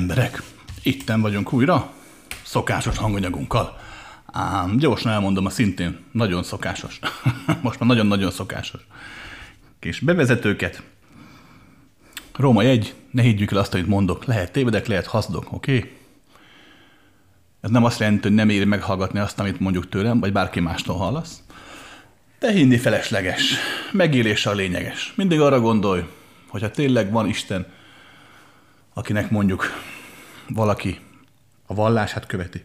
emberek! Itten vagyunk újra, szokásos hanganyagunkkal. Ám gyorsan elmondom a szintén nagyon szokásos, most már nagyon-nagyon szokásos kis bevezetőket. Róma egy, ne higgyük el azt, amit mondok. Lehet tévedek, lehet haszdok, oké? Okay? Ez nem azt jelenti, hogy nem éri meghallgatni azt, amit mondjuk tőlem, vagy bárki mástól hallasz. De hinni felesleges. Megélése a lényeges. Mindig arra gondolj, hogyha tényleg van Isten, akinek mondjuk valaki a vallását követi,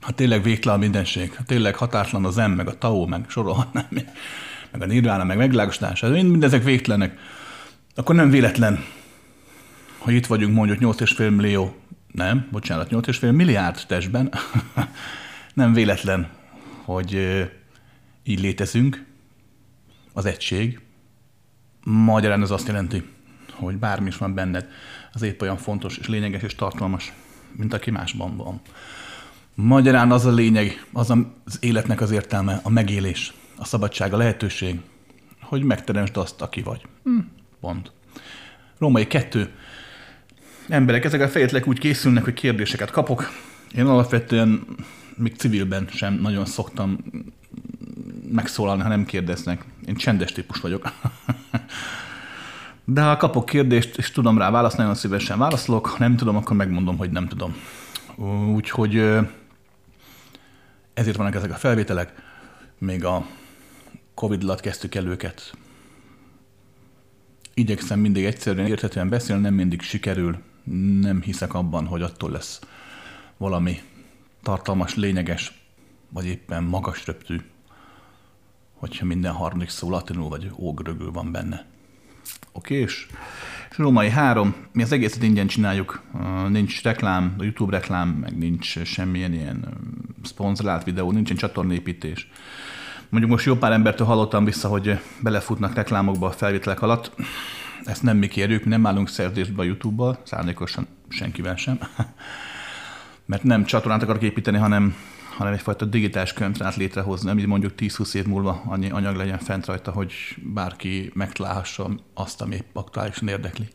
ha tényleg végtelen a mindenség, ha tényleg határtlan az M, meg a Tao, meg sorolhatnám, meg a Nirvana, meg megvilágosítás, mind, mindezek végtelenek, akkor nem véletlen, hogy itt vagyunk mondjuk 8,5 millió, nem, bocsánat, 8,5 milliárd testben, nem véletlen, hogy így létezünk, az egység. Magyarán ez azt jelenti, hogy bármi is van benned, az épp olyan fontos és lényeges és tartalmas, mint aki másban van. Magyarán az a lényeg, az az életnek az értelme, a megélés, a szabadság, a lehetőség, hogy megteremtsd azt, aki vagy. Hm. Pont. Római kettő. Emberek ezek a fejetlek úgy készülnek, hogy kérdéseket kapok. Én alapvetően még civilben sem nagyon szoktam megszólalni, ha nem kérdeznek. Én csendes típus vagyok. De ha kapok kérdést, és tudom rá választ, nagyon szívesen válaszolok. Ha nem tudom, akkor megmondom, hogy nem tudom. Úgyhogy ezért vannak ezek a felvételek. Még a Covid alatt kezdtük el őket. Igyekszem mindig egyszerűen érthetően beszélni, nem mindig sikerül. Nem hiszek abban, hogy attól lesz valami tartalmas, lényeges, vagy éppen magas röptű, hogyha minden harmadik szó latinul vagy ógrögül van benne. Oké, és, római három, mi az egészet ingyen csináljuk, nincs reklám, a YouTube reklám, meg nincs semmilyen ilyen szponzorált videó, nincsen csatornépítés. Mondjuk most jó pár embertől hallottam vissza, hogy belefutnak reklámokba a felvételek alatt. Ezt nem mi kérjük, nem állunk szerződésbe a YouTube-bal, szándékosan senkivel sem. Mert nem csatornát akarok építeni, hanem, hanem egyfajta digitális könyvtárát létrehozni, ami mondjuk 10-20 év múlva annyi anyag legyen fent rajta, hogy bárki megtalálhassa azt, ami aktuálisan érdekli.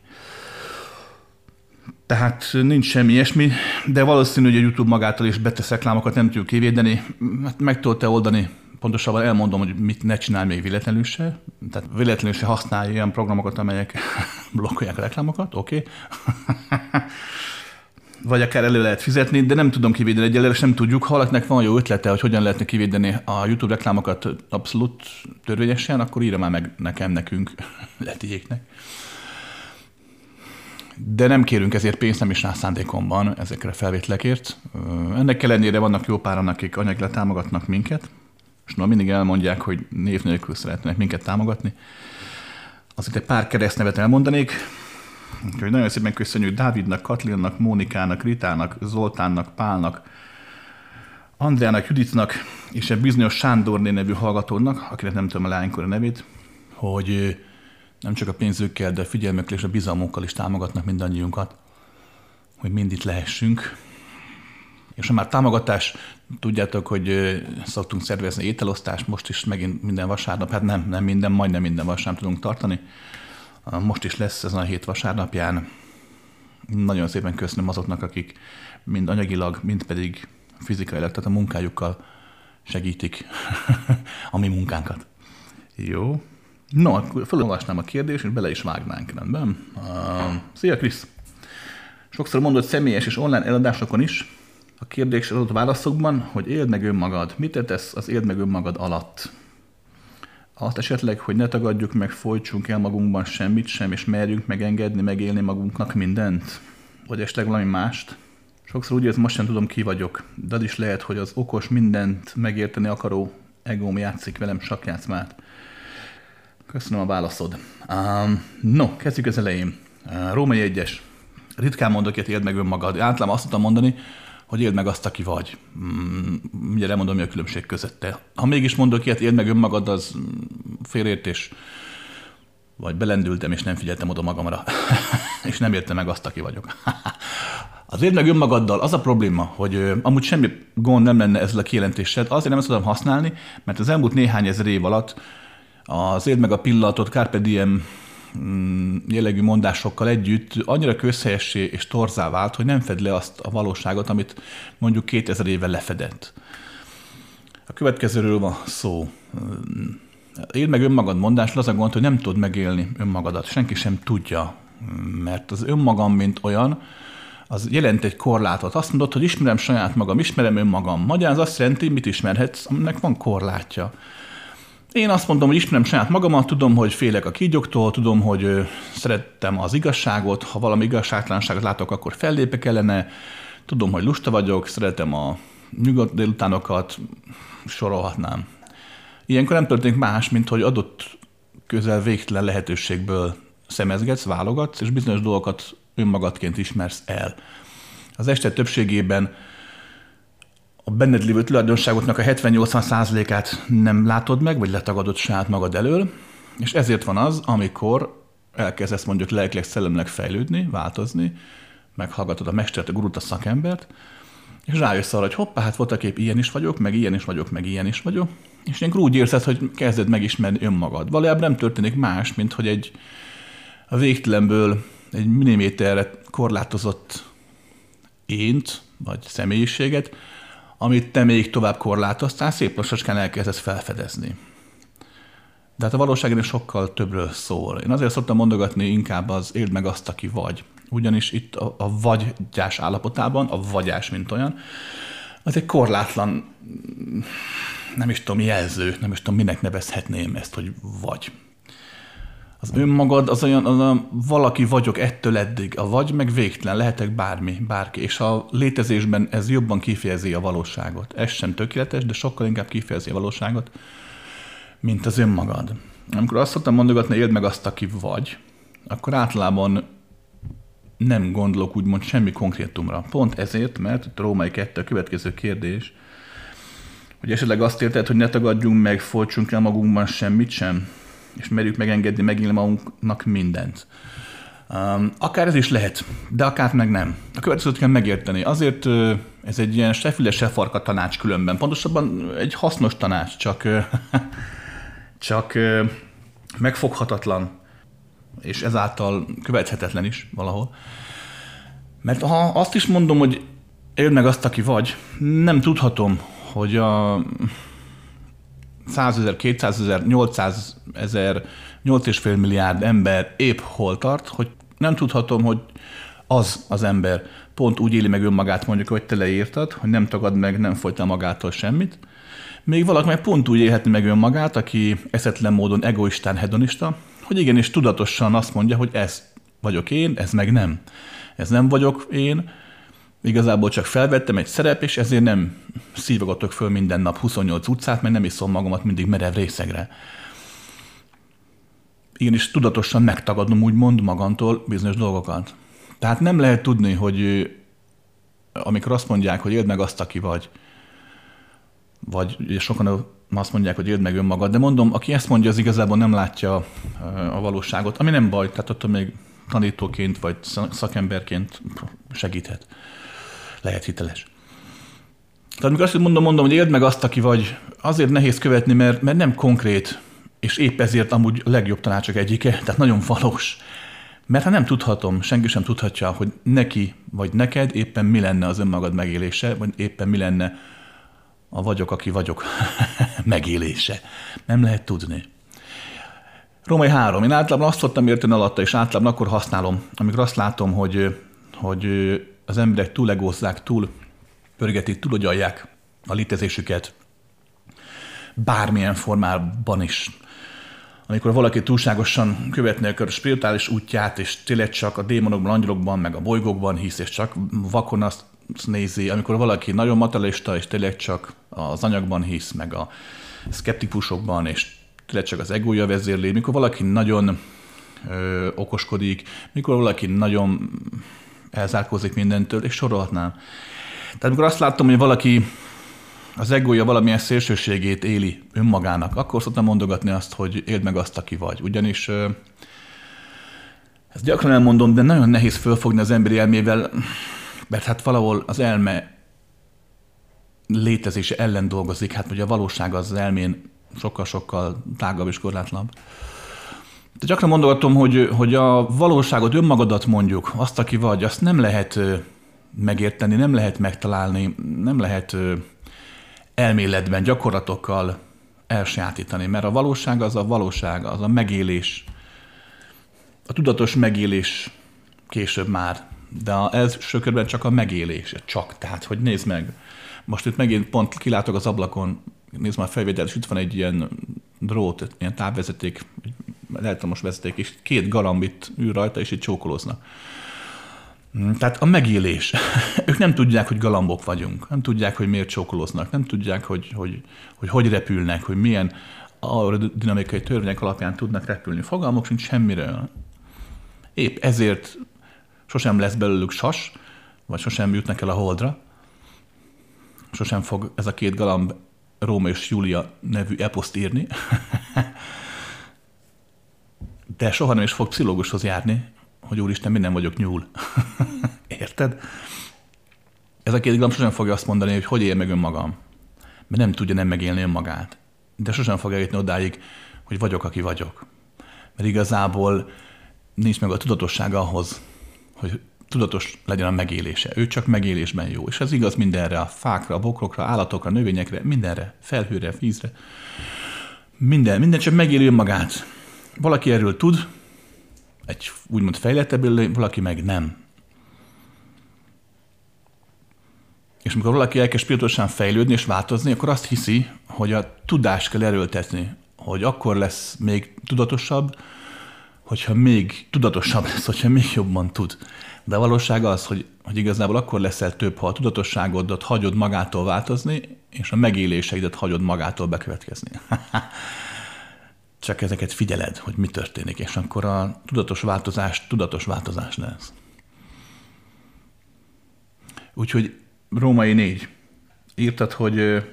Tehát nincs semmi ilyesmi, de valószínű, hogy a YouTube magától is betesz reklámokat, nem tudjuk kivédeni. Hát meg tudod oldani pontosabban elmondom, hogy mit ne csinál még véletlenül se. Tehát véletlenül se használja olyan programokat, amelyek blokkolják a reklámokat, oké. Okay. Vagy akár elő lehet fizetni, de nem tudom kivédeni egyelőre, sem tudjuk. Ha valakinek van jó ötlete, hogy hogyan lehetne kivédeni a YouTube reklámokat abszolút törvényesen, akkor írja már meg nekem, nekünk, letiéknek. De nem kérünk ezért pénzt, nem is rá szándékomban ezekre a felvételekért. Ennek ellenére vannak jó páran, akik anyagilag támogatnak minket, és na, mindig elmondják, hogy név nélkül szeretnének minket támogatni. Azért egy pár keresztnevet elmondanék. Úgyhogy nagyon szépen köszönjük Dávidnak, Katlinnak, Mónikának, Ritának, Zoltánnak, Pálnak, Andrának, Juditnak és egy bizonyos Sándorné nevű hallgatónak, akinek nem tudom a lánykor nevét, hogy nem csak a pénzükkel, de a figyelmekkel és a bizalmunkkal is támogatnak mindannyiunkat, hogy mind itt lehessünk. És ha már támogatás, tudjátok, hogy szoktunk szervezni ételosztást, most is megint minden vasárnap, hát nem, nem minden, majdnem minden vasárnap tudunk tartani. Most is lesz ezen a hét vasárnapján. Nagyon szépen köszönöm azoknak, akik mind anyagilag, mind pedig fizikailag, tehát a munkájukkal segítik a mi munkánkat. Jó. No, akkor felolvasnám a kérdést, és bele is vágnánk rendben. Uh, szia, Krisz! Sokszor mondod személyes és online eladásokon is, a kérdésre adott válaszokban, hogy éld meg önmagad. Mit tesz az éld meg önmagad alatt? Azt esetleg, hogy ne tagadjuk meg, folytsunk el magunkban semmit sem, és merjünk megengedni, megélni magunknak mindent? Vagy esetleg valami mást? Sokszor úgy érzem, most sem tudom, ki vagyok, de az is lehet, hogy az okos, mindent megérteni akaró egóm játszik velem sakjátszmát. Köszönöm a válaszod. Um, no, kezdjük az elején. Uh, Római egyes. Ritkán mondok ilyet, éld meg önmagad. Általában azt tudom mondani, hogy éld meg azt, aki vagy. Mm, elmondom, mi a különbség közötte. Ha mégis mondok ilyet, éld meg önmagad, az félértés. Vagy belendültem, és nem figyeltem oda magamra. és nem értem meg azt, aki vagyok. az éld meg önmagaddal az a probléma, hogy amúgy semmi gond nem lenne ezzel a kijelentéssel. Azért nem ezt tudom használni, mert az elmúlt néhány ezer év alatt az éld meg a pillanatot, Carpe Diem jellegű mondásokkal együtt annyira közhelyessé és torzá vált, hogy nem fed le azt a valóságot, amit mondjuk 2000 éve lefedett. A következőről van szó. Éld meg önmagad mondásra az a gond, hogy nem tudod megélni önmagadat. Senki sem tudja, mert az önmagam, mint olyan, az jelent egy korlátot. Azt mondod, hogy ismerem saját magam, ismerem önmagam. Magyarán az azt jelenti, mit ismerhetsz, aminek van korlátja. Én azt mondom, hogy ismerem saját magamat, tudom, hogy félek a kígyóktól, tudom, hogy szerettem az igazságot, ha valami igazságtalanságot látok, akkor fellépek ellene, tudom, hogy lusta vagyok, szeretem a nyugodt délutánokat, sorolhatnám. Ilyenkor nem történik más, mint hogy adott közel végtelen lehetőségből szemezgetsz, válogatsz, és bizonyos dolgokat önmagadként ismersz el. Az este többségében benned lévő tulajdonságoknak a 70-80%-át nem látod meg, vagy letagadod saját magad elől, és ezért van az, amikor elkezdesz mondjuk lelkileg, szellemleg fejlődni, változni, meghallgatod a mestert, a gurut, a szakembert, és rájössz arra, hogy hoppá, hát voltak épp ilyen is vagyok, meg ilyen is vagyok, meg ilyen is vagyok, és ilyenkor úgy érzed, hogy kezded megismerni önmagad. Valójában nem történik más, mint hogy egy a végtelenből egy milliméterre korlátozott ént, vagy személyiséget, amit te még tovább korlátoztál, szép lassacskán elkezdesz felfedezni. De hát a valóság sokkal többről szól. Én azért szoktam mondogatni inkább az éld meg azt, aki vagy. Ugyanis itt a, a vagygyás állapotában, a vagyás, mint olyan, az egy korlátlan, nem is tudom, jelző, nem is tudom, minek nevezhetném ezt, hogy vagy. Az önmagad az olyan, az olyan valaki vagyok ettől eddig, a vagy meg végtelen, lehetek bármi, bárki, és a létezésben ez jobban kifejezi a valóságot. Ez sem tökéletes, de sokkal inkább kifejezi a valóságot, mint az önmagad. Amikor azt szoktam mondogatni, éld meg azt, aki vagy, akkor általában nem gondolok úgymond semmi konkrétumra. Pont ezért, mert a Római 2 a következő kérdés, hogy esetleg azt érted, hogy ne tagadjunk meg, folytsunk el magunkban semmit sem, és merjük megengedni megélni magunknak mindent. Um, akár ez is lehet, de akár meg nem. A következőt kell megérteni. Azért ez egy ilyen se füle, se farka tanács különben. Pontosabban egy hasznos tanács, csak, csak megfoghatatlan, és ezáltal követhetetlen is valahol. Mert ha azt is mondom, hogy éld meg azt, aki vagy, nem tudhatom, hogy a 100 ezer, 200 ezer, 800 ezer, 8,5 milliárd ember épp hol tart, hogy nem tudhatom, hogy az az ember pont úgy éli meg önmagát, mondjuk, hogy te leírtad, hogy nem tagad meg, nem folytál magától semmit. Még valaki meg pont úgy élhetni meg önmagát, aki eszetlen módon egoistán, hedonista, hogy igenis tudatosan azt mondja, hogy ez vagyok én, ez meg nem. Ez nem vagyok én, Igazából csak felvettem egy szerep, és ezért nem szívogatok föl minden nap 28 utcát, mert nem iszom magamat mindig merev részegre. és tudatosan megtagadnom úgymond magamtól bizonyos dolgokat. Tehát nem lehet tudni, hogy amikor azt mondják, hogy éld meg azt, aki vagy, vagy sokan azt mondják, hogy éld meg önmagad, de mondom, aki ezt mondja, az igazából nem látja a valóságot, ami nem baj, tehát ott még tanítóként vagy szakemberként segíthet lehet hiteles. Tehát amikor azt mondom, mondom, hogy éld meg azt, aki vagy, azért nehéz követni, mert, mert nem konkrét, és épp ezért amúgy a legjobb tanácsok egyike, tehát nagyon valós. Mert ha nem tudhatom, senki sem tudhatja, hogy neki vagy neked éppen mi lenne az önmagad megélése, vagy éppen mi lenne a vagyok, aki vagyok megélése. Nem lehet tudni. Római három. Én általában azt szoktam érteni alatta, és általában akkor használom, amikor azt látom, hogy, hogy az emberek túlegózzák, túl pörgetik, túlogyalják a létezésüket bármilyen formában is. Amikor valaki túlságosan követni a spirituális útját, és tényleg csak a démonokban, angyalokban, meg a bolygókban hisz, és csak vakon azt nézi, amikor valaki nagyon materialista, és tényleg csak az anyagban hisz, meg a szkeptikusokban, és tényleg csak az egója vezérli, mikor valaki nagyon ö, okoskodik, mikor valaki nagyon elzárkózik mindentől, és sorolhatnám. Tehát amikor azt láttam, hogy valaki az egója valamilyen szélsőségét éli önmagának, akkor szoktam mondogatni azt, hogy éld meg azt, aki vagy. Ugyanis ezt gyakran elmondom, de nagyon nehéz fölfogni az emberi elmével, mert hát valahol az elme létezése ellen dolgozik, hát ugye a valóság az, az elmén sokkal-sokkal tágabb és korlátlabb. De gyakran mondogatom, hogy, hogy a valóságot, önmagadat mondjuk, azt, aki vagy, azt nem lehet megérteni, nem lehet megtalálni, nem lehet elméletben, gyakorlatokkal elsajátítani, mert a valóság az a valóság, az a megélés, a tudatos megélés később már, de a, ez sökörben csak a megélés, csak, tehát, hogy nézd meg, most itt megint pont kilátok az ablakon, nézd már a felvétel, és itt van egy ilyen drót, ilyen távvezeték, elektromos vezeték, és két galamb itt ül rajta, és itt csókolóznak. Mm, tehát a megélés. ők nem tudják, hogy galambok vagyunk, nem tudják, hogy miért csókolóznak, nem tudják, hogy hogy, hogy, hogy repülnek, hogy milyen dinamikai törvények alapján tudnak repülni. Fogalmuk sincs semmiről. Épp ezért sosem lesz belőlük sas, vagy sosem jutnak el a holdra, sosem fog ez a két galamb Róma és Júlia nevű eposzt írni, de soha nem is fog pszichológushoz járni, hogy úristen, minden vagyok nyúl. Érted? Ez a két galamb sosem fogja azt mondani, hogy hogy él meg önmagam. Mert nem tudja nem megélni önmagát. De sosem fogja eljutni odáig, hogy vagyok, aki vagyok. Mert igazából nincs meg a tudatossága ahhoz, hogy tudatos legyen a megélése. Ő csak megélésben jó. És ez igaz mindenre, a fákra, a bokrokra, állatokra, növényekre, mindenre, felhőre, vízre. Minden, minden csak megéli magát. Valaki erről tud, egy úgymond fejlettebb, valaki meg nem. És amikor valaki elkezd spirituálisan fejlődni és változni, akkor azt hiszi, hogy a tudást kell erőltetni, hogy akkor lesz még tudatosabb, hogyha még tudatosabb lesz, hogyha még jobban tud. De a valóság az, hogy, hogy igazából akkor leszel több, ha a tudatosságodat hagyod magától változni, és a megéléseidet hagyod magától bekövetkezni. Csak ezeket figyeled, hogy mi történik, és akkor a tudatos változás tudatos változás lesz. Úgyhogy Római négy. Írtad, hogy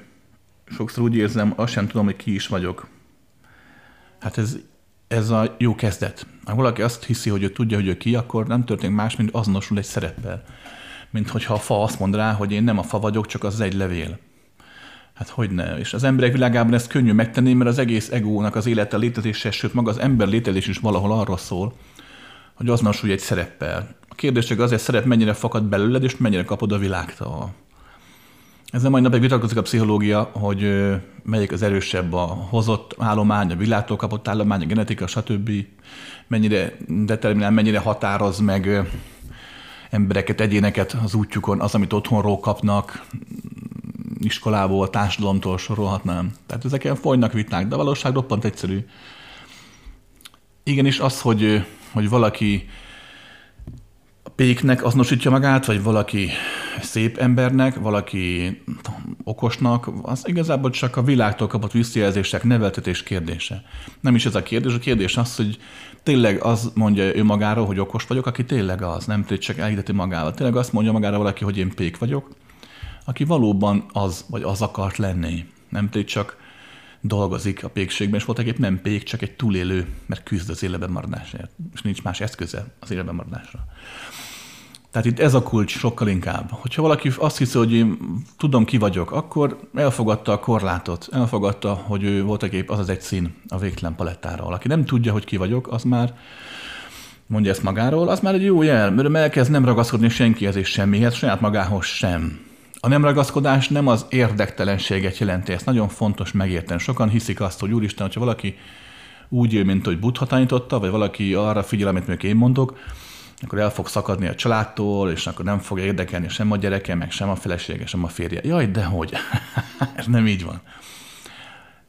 sokszor úgy érzem, azt sem tudom, hogy ki is vagyok. Hát ez ez a jó kezdet. Ha valaki azt hiszi, hogy ő tudja, hogy ő ki, akkor nem történik más, mint azonosul egy szereppel. Mint hogyha a fa azt mondaná, hogy én nem a fa vagyok, csak az egy levél. Hát hogy ne? És az emberek világában ezt könnyű megtenni, mert az egész egónak az élete létezése, sőt maga az ember létezés is valahol arról szól, hogy azonosulj egy szereppel. A kérdés csak az, hogy szerep mennyire fakad belőled, és mennyire kapod a világtól. Ezzel majd napig vitatkozik a pszichológia, hogy melyik az erősebb a hozott állomány, a világtól kapott állomány, a genetika, stb. Mennyire determinál, mennyire határoz meg embereket, egyéneket az útjukon, az, amit otthonról kapnak, iskolából, társadalomtól sorolhatnám. Tehát ezeken folynak viták, de a valóság roppant egyszerű. Igenis az, hogy, hogy valaki péknek azonosítja magát, vagy valaki szép embernek, valaki okosnak, az igazából csak a világtól kapott visszajelzések, neveltetés kérdése. Nem is ez a kérdés, a kérdés az, hogy tényleg az mondja ő magáról, hogy okos vagyok, aki tényleg az, nem tényleg csak elhiteti magával. Tényleg azt mondja magára valaki, hogy én pék vagyok, aki valóban az, vagy az akart lenni. Nem tényleg csak dolgozik a pékségben, és voltak épp nem pék, csak egy túlélő, mert küzd az életben maradásért, és nincs más eszköze az életben maradásra. Tehát itt ez a kulcs sokkal inkább. Hogyha valaki azt hiszi, hogy én tudom, ki vagyok, akkor elfogadta a korlátot, elfogadta, hogy ő voltak épp az az egy szín a végtelen palettáról. Aki nem tudja, hogy ki vagyok, az már mondja ezt magáról, az már egy jó jel, mert elkezd nem ragaszkodni senkihez és semmihez, saját magához sem. A nem ragaszkodás nem az érdektelenséget jelenti, ezt nagyon fontos megérteni. Sokan hiszik azt, hogy úristen, hogyha valaki úgy él, mint hogy Buddha tanította, vagy valaki arra figyel, amit még én mondok, akkor el fog szakadni a családtól, és akkor nem fogja érdekelni sem a gyereke, meg sem a felesége, sem a férje. Jaj, de hogy? Ez nem így van.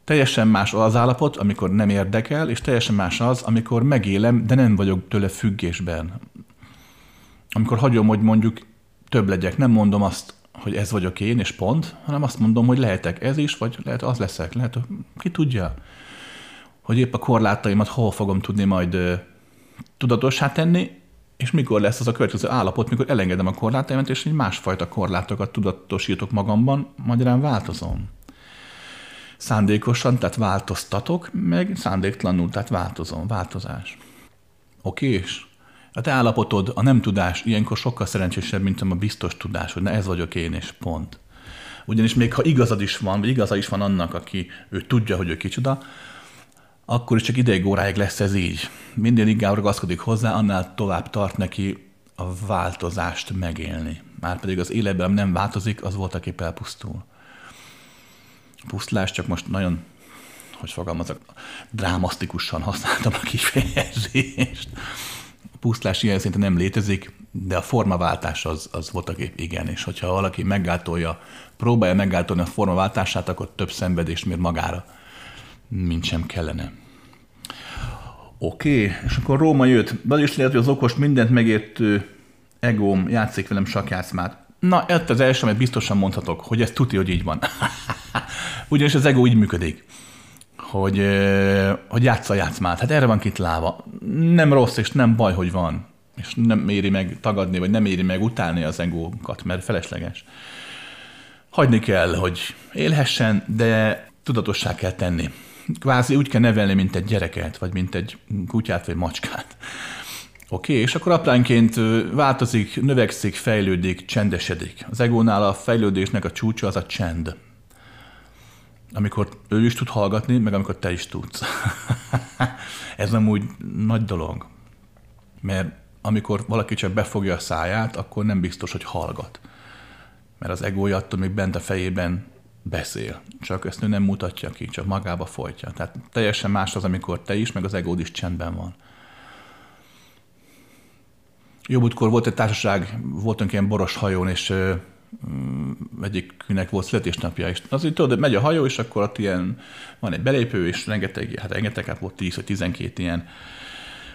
Teljesen más az állapot, amikor nem érdekel, és teljesen más az, amikor megélem, de nem vagyok tőle függésben. Amikor hagyom, hogy mondjuk több legyek, nem mondom azt, hogy ez vagyok én, és pont, hanem azt mondom, hogy lehetek ez is, vagy lehet az leszek, lehet, ki tudja, hogy épp a korlátaimat hol fogom tudni majd tudatossá tenni, és mikor lesz az a következő állapot, mikor elengedem a korlátaimat, és egy másfajta korlátokat tudatosítok magamban, magyarán változom. Szándékosan, tehát változtatok, meg szándéktalanul, tehát változom, változás. Oké, és a te állapotod, a nem tudás ilyenkor sokkal szerencsésebb, mint a biztos tudás, hogy na ez vagyok én, és pont. Ugyanis még ha igazad is van, vagy igaza is van annak, aki ő tudja, hogy ő kicsoda, akkor is csak ideig óráig lesz ez így. Minden inkább ragaszkodik hozzá, annál tovább tart neki a változást megélni. Márpedig az életben nem változik, az volt, aki elpusztul. Pusztlás csak most nagyon, hogy fogalmazok, drámasztikusan használtam a kifejezést. A pusztlás ilyen szinte nem létezik, de a formaváltás az, az voltak igen, és hogyha valaki meggátolja, próbálja meggátolni a formaváltását, akkor több szenvedést mér magára, mint sem kellene. Oké, okay. és akkor Róma jött. De is lehet, hogy az okos mindent megértő egóm játszik velem sakjátszmát. Na, ez az első, amit biztosan mondhatok, hogy ez tuti, hogy így van. Ugyanis az ego így működik, hogy, hogy játsza játszmát. Hát erre van kitlálva. Nem rossz, és nem baj, hogy van. És nem éri meg tagadni, vagy nem éri meg utálni az egókat, mert felesleges. Hagyni kell, hogy élhessen, de tudatossá kell tenni kvázi úgy kell nevelni, mint egy gyereket, vagy mint egy kutyát, vagy macskát. Oké, okay, és akkor apránként változik, növekszik, fejlődik, csendesedik. Az egónál a fejlődésnek a csúcsa az a csend. Amikor ő is tud hallgatni, meg amikor te is tudsz. Ez nem úgy nagy dolog. Mert amikor valaki csak befogja a száját, akkor nem biztos, hogy hallgat. Mert az egója attól még bent a fejében beszél, csak ezt ő nem mutatja ki, csak magába folytja. Tehát teljesen más az, amikor te is, meg az egód is csendben van. Jobbútkor volt egy társaság, voltunk ilyen boros hajón, és egyiknek volt születésnapja, és az így tudod, megy a hajó, és akkor ott ilyen, van egy belépő, és rengeteg, hát rengeteg, hát volt 10 vagy 12 ilyen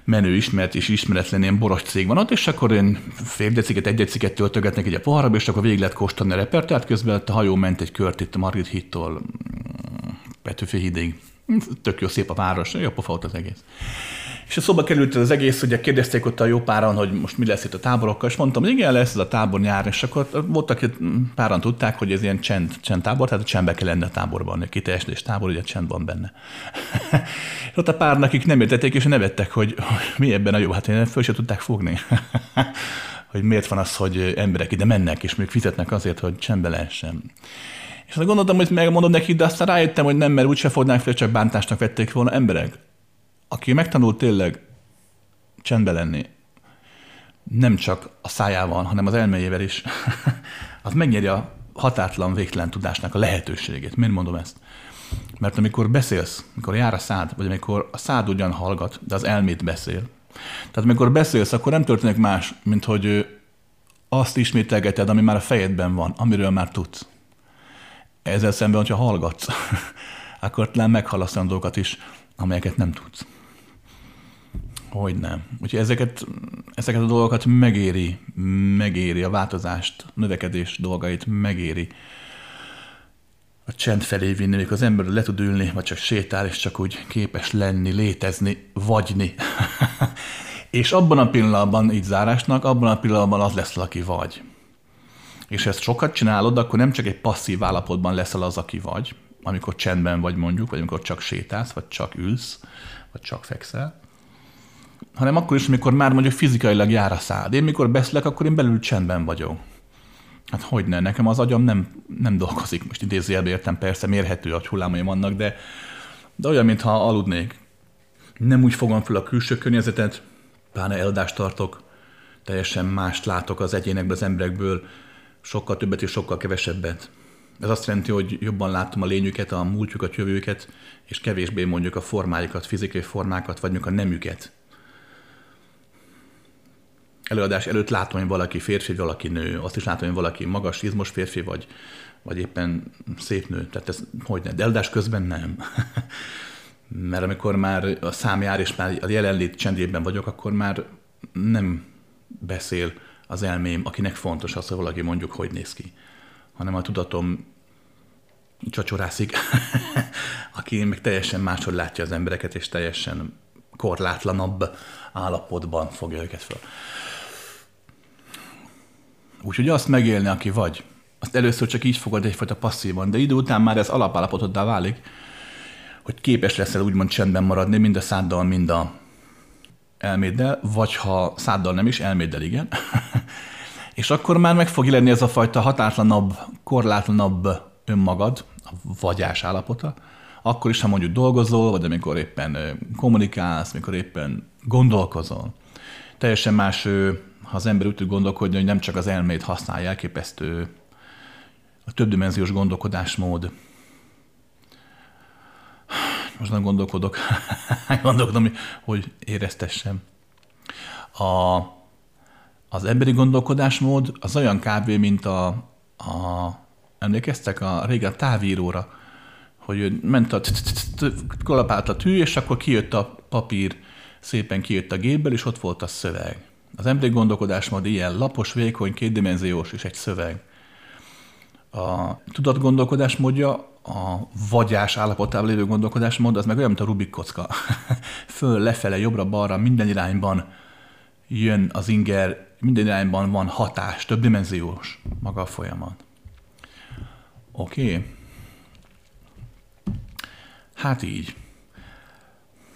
menő ismert és ismeretlen ilyen boros cég van ott, és akkor én fél deciket, egy deciket töltögetnek egy a poharba, és akkor végig lehet kóstolni a repertoárt, közben a hajó ment egy kört itt a Margit hittól mm, Petőfi hídig. Tök jó, szép a város, jó pofa volt az egész. És a szóba került az egész, ugye kérdezték ott a jó páran, hogy most mi lesz itt a táborokkal, és mondtam, hogy igen, lesz ez a tábor nyár, és akkor voltak, akik páran tudták, hogy ez ilyen csend, csend tábor, tehát a csendbe kell lenni a táborban, a kiteljesítés tábor, ugye csend van benne. és ott a pár, akik nem értették, és nevettek, hogy, mi ebben a jó, hát én föl sem tudták fogni. hogy miért van az, hogy emberek ide mennek, és még fizetnek azért, hogy csendbe lehessen. És azt gondoltam, hogy megmondom neki, de aztán rájöttem, hogy nem, mert úgyse fognák fel, csak bántásnak vették volna emberek aki megtanult tényleg csendbe lenni, nem csak a szájával, hanem az elméjével is, az megnyeri a határtlan, végtelen tudásnak a lehetőségét. Miért mondom ezt? Mert amikor beszélsz, amikor jár a szád, vagy amikor a szád ugyan hallgat, de az elmét beszél. Tehát amikor beszélsz, akkor nem történik más, mint hogy azt ismételgeted, ami már a fejedben van, amiről már tudsz. Ezzel szemben, hogyha hallgatsz, akkor talán meghalasz dolgokat is, amelyeket nem tudsz. Hogy nem. Úgyhogy ezeket, ezeket a dolgokat megéri, megéri a változást, növekedés dolgait megéri a csend felé vinni, amikor az ember le tud ülni, vagy csak sétál, és csak úgy képes lenni, létezni, vagyni. és abban a pillanatban, így zárásnak, abban a pillanatban az lesz, aki vagy. És ezt sokat csinálod, akkor nem csak egy passzív állapotban leszel az, aki vagy, amikor csendben vagy mondjuk, vagy amikor csak sétálsz, vagy csak ülsz, vagy csak fekszel, hanem akkor is, amikor már mondjuk fizikailag jár a szád. Én mikor beszélek, akkor én belül csendben vagyok. Hát hogy ne, nekem az agyam nem, nem dolgozik. Most idézőjelben értem, persze mérhető, hogy hullámaim vannak, de, de olyan, mintha aludnék. Nem úgy fogom fel a külső környezetet, pláne eladást tartok, teljesen mást látok az egyénekből, az emberekből, sokkal többet és sokkal kevesebbet. Ez azt jelenti, hogy jobban látom a lényüket, a múltjukat, jövőjüket, és kevésbé mondjuk a formájukat, fizikai formákat, vagy mondjuk a nemüket előadás előtt látom, hogy valaki férfi, valaki nő. Azt is látom, hogy valaki magas, izmos férfi, vagy, vagy éppen szép nő. Tehát ez hogy ne? De előadás közben nem. Mert amikor már a szám jár, és már a jelenlét csendében vagyok, akkor már nem beszél az elmém, akinek fontos az, hogy valaki mondjuk, hogy néz ki, hanem a tudatom csacsorászik, aki meg teljesen máshogy látja az embereket, és teljesen korlátlanabb állapotban fogja őket fel. Úgyhogy azt megélni, aki vagy, azt először csak így fogod egyfajta passzívan, de idő után már ez alapállapotoddá válik, hogy képes leszel úgymond csendben maradni, mind a száddal, mind a elméddel, vagy ha száddal nem is, elméddel igen. és akkor már meg fog jelenni ez a fajta hatátlanabb, korlátlanabb önmagad, a vagyás állapota, akkor is, ha mondjuk dolgozol, vagy amikor éppen kommunikálsz, amikor éppen gondolkozol. Teljesen más, ha az ember úgy tud gondolkodni, hogy nem csak az elmét használja, elképesztő a többdimenziós gondolkodásmód. Most nem gondolkodok, gondolkodom, hogy éreztessem. A, az emberi gondolkodásmód az olyan kb. mint a, a emlékeztek a régen távíróra, hogy ment a kalapált a tű, és akkor kijött a papír, szépen kijött a gépből, és ott volt a szöveg. Az emberi gondolkodásmód ilyen lapos, vékony, kétdimenziós, és egy szöveg. A tudatgondolkodásmódja, a vagyás állapotában lévő gondolkodásmód, az meg olyan, mint a Rubik kocka. Föl, lefele, jobbra-balra, minden irányban jön az inger, minden irányban van hatás, többdimenziós maga a folyamat. Oké. Okay. Hát így.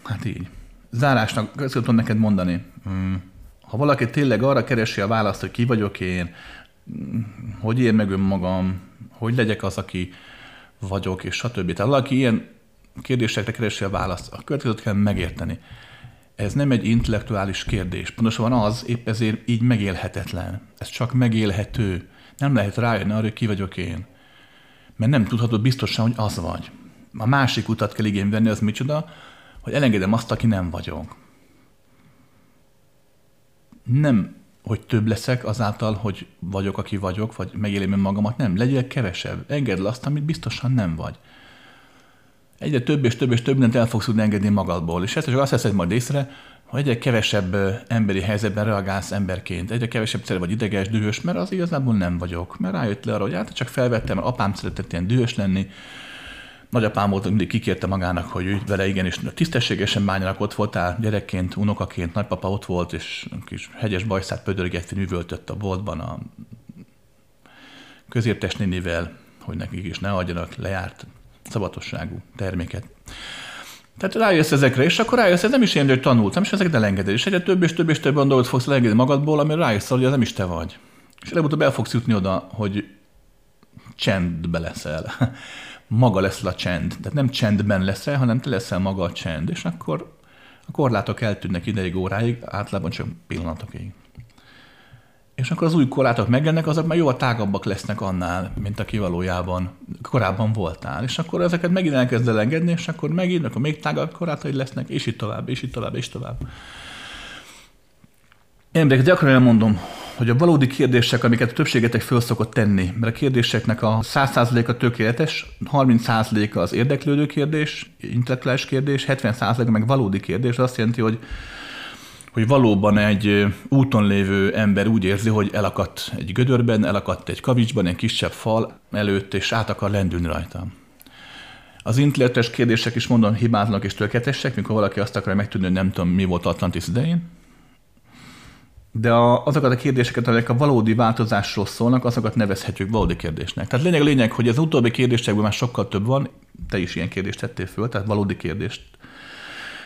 Hát így. Zárásnak ezt tudom neked mondani. Hmm. Ha valaki tényleg arra keresi a választ, hogy ki vagyok én, hogy ér meg önmagam, hogy legyek az, aki vagyok, és stb. Tehát valaki ilyen kérdésekre keresi a választ, a következőt kell megérteni. Ez nem egy intellektuális kérdés. Pontosan az, épp ezért így megélhetetlen. Ez csak megélhető. Nem lehet rájönni arra, hogy ki vagyok én. Mert nem tudhatod biztosan, hogy az vagy. A másik utat kell igénybe venni, az micsoda, hogy elengedem azt, aki nem vagyok. Nem, hogy több leszek azáltal, hogy vagyok, aki vagyok, vagy megélem magamat, nem, legyél kevesebb. Engedd azt, amit biztosan nem vagy. Egyre több és több és több mindent el fogsz tudni engedni magadból. És ezt csak azt veszed majd észre, hogy egyre kevesebb emberi helyzetben reagálsz emberként, egyre kevesebb cél vagy ideges, dühös, mert az igazából nem vagyok. Mert rájött le arra, hogy hát csak felvettem, mert apám szeretett ilyen dühös lenni, nagyapám volt, mindig kikérte magának, hogy ő vele igenis tisztességesen bánjanak, ott voltál gyerekként, unokaként, nagypapa ott volt, és kis hegyes bajszát pödörgetve művöltött a boltban a közértes nénivel, hogy nekik is ne adjanak lejárt szabatosságú terméket. Tehát rájössz ezekre, és akkor rájössz, ez nem is ilyen, hogy tanultam, és ezeket elengeded. És egyre több és több és több olyan dolgot fogsz elengedni magadból, amire rájössz, hogy ez nem is te vagy. És előbb-utóbb el fogsz jutni oda, hogy csendbe leszel. Maga lesz a csend. Tehát nem csendben leszel, hanem te leszel maga a csend. És akkor a korlátok eltűnnek ideig, óráig, általában csak pillanatokig. És akkor az új korlátok megjelennek, azok már jóval tágabbak lesznek annál, mint aki valójában korábban voltál. És akkor ezeket megint elkezd el engedni, és akkor megint, akkor még tágabb korlátai lesznek, és így tovább, és így tovább, és tovább. Emberek, gyakran elmondom, hogy a valódi kérdések, amiket a többségetek föl szokott tenni, mert a kérdéseknek a 100%-a tökéletes, 30%-a az érdeklődő kérdés, intellektuális kérdés, 70%-a meg valódi kérdés, azt jelenti, hogy hogy valóban egy úton lévő ember úgy érzi, hogy elakadt egy gödörben, elakadt egy kavicsban, egy kisebb fal előtt, és át akar lendülni rajta. Az intellektuális kérdések is mondom hibátlanak és tökéletesek, mikor valaki azt akarja megtudni, hogy nem tudom, mi volt Atlantis idején, de a, azokat a kérdéseket, amelyek a valódi változásról szólnak, azokat nevezhetjük valódi kérdésnek. Tehát lényeg a lényeg, hogy az utóbbi kérdésekben már sokkal több van, te is ilyen kérdést tettél föl, tehát valódi kérdést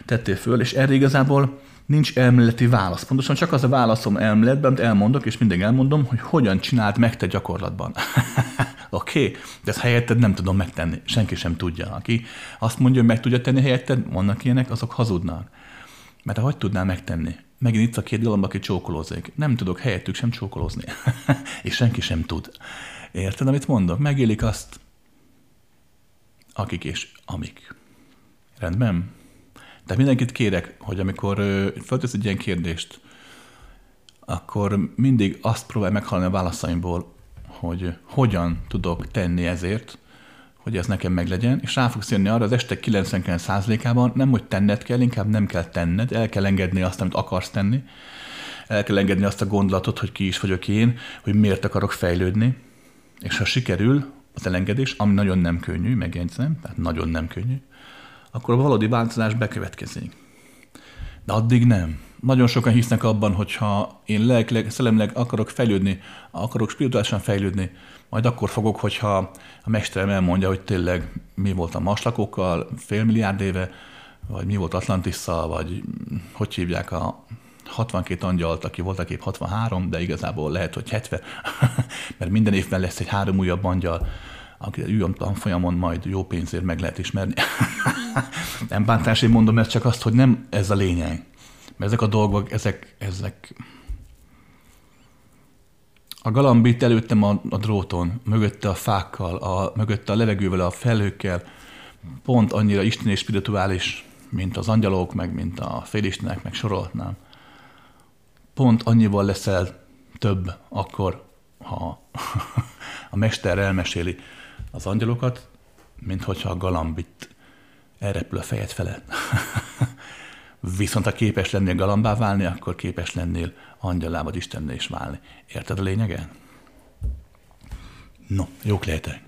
tettél föl, és erre igazából nincs elméleti válasz. Pontosan csak az a válaszom elméletben, amit elmondok, és mindig elmondom, hogy hogyan csináld meg te gyakorlatban. Oké, okay, de ezt helyetted nem tudom megtenni. Senki sem tudja. Aki azt mondja, hogy meg tudja tenni helyetted, vannak ilyenek, azok hazudnak. Mert hogy tudnál megtenni? Megint itt a két galomba, aki csókolózik. Nem tudok helyettük sem csókolózni. és senki sem tud. Érted, amit mondok? Megélik azt, akik és amik. Rendben? Tehát mindenkit kérek, hogy amikor feltesz egy ilyen kérdést, akkor mindig azt próbálj meghallani a válaszaimból, hogy hogyan tudok tenni ezért, hogy ez nekem meglegyen, és rá fogsz jönni arra az este 99%-ában, nem hogy tenned kell, inkább nem kell tenned, el kell engedni azt, amit akarsz tenni, el kell engedni azt a gondolatot, hogy ki is vagyok én, hogy miért akarok fejlődni, és ha sikerül az elengedés, ami nagyon nem könnyű, megjegyzem, tehát nagyon nem könnyű, akkor a valódi változás bekövetkezik. De addig nem. Nagyon sokan hisznek abban, hogy ha én lelkileg, szellemleg akarok fejlődni, akarok spirituálisan fejlődni, majd akkor fogok, hogyha a mesterem elmondja, hogy tényleg mi volt a maslakokkal fél milliárd éve, vagy mi volt Atlantisszal, vagy hogy hívják a 62 angyalt, aki volt kép 63, de igazából lehet, hogy 70, mert minden évben lesz egy három újabb angyal, aki ül tanfolyamon, majd jó pénzért meg lehet ismerni. nem bántásért mondom ezt, csak azt, hogy nem ez a lényeg. Mert ezek a dolgok, ezek, ezek a galambit előttem a, a dróton, mögötte a fákkal, a, mögötte a levegővel, a felhőkkel, pont annyira isten és spirituális, mint az angyalok, meg mint a félistenek, meg sorolhatnám. Pont annyival leszel több akkor, ha a mester elmeséli az angyalokat, mint hogyha a galambit elrepül a fejed felett. Viszont ha képes lennél galambá válni, akkor képes lennél angyalá vagy Istenné is válni. Érted a lényeget? No, jók lehetek.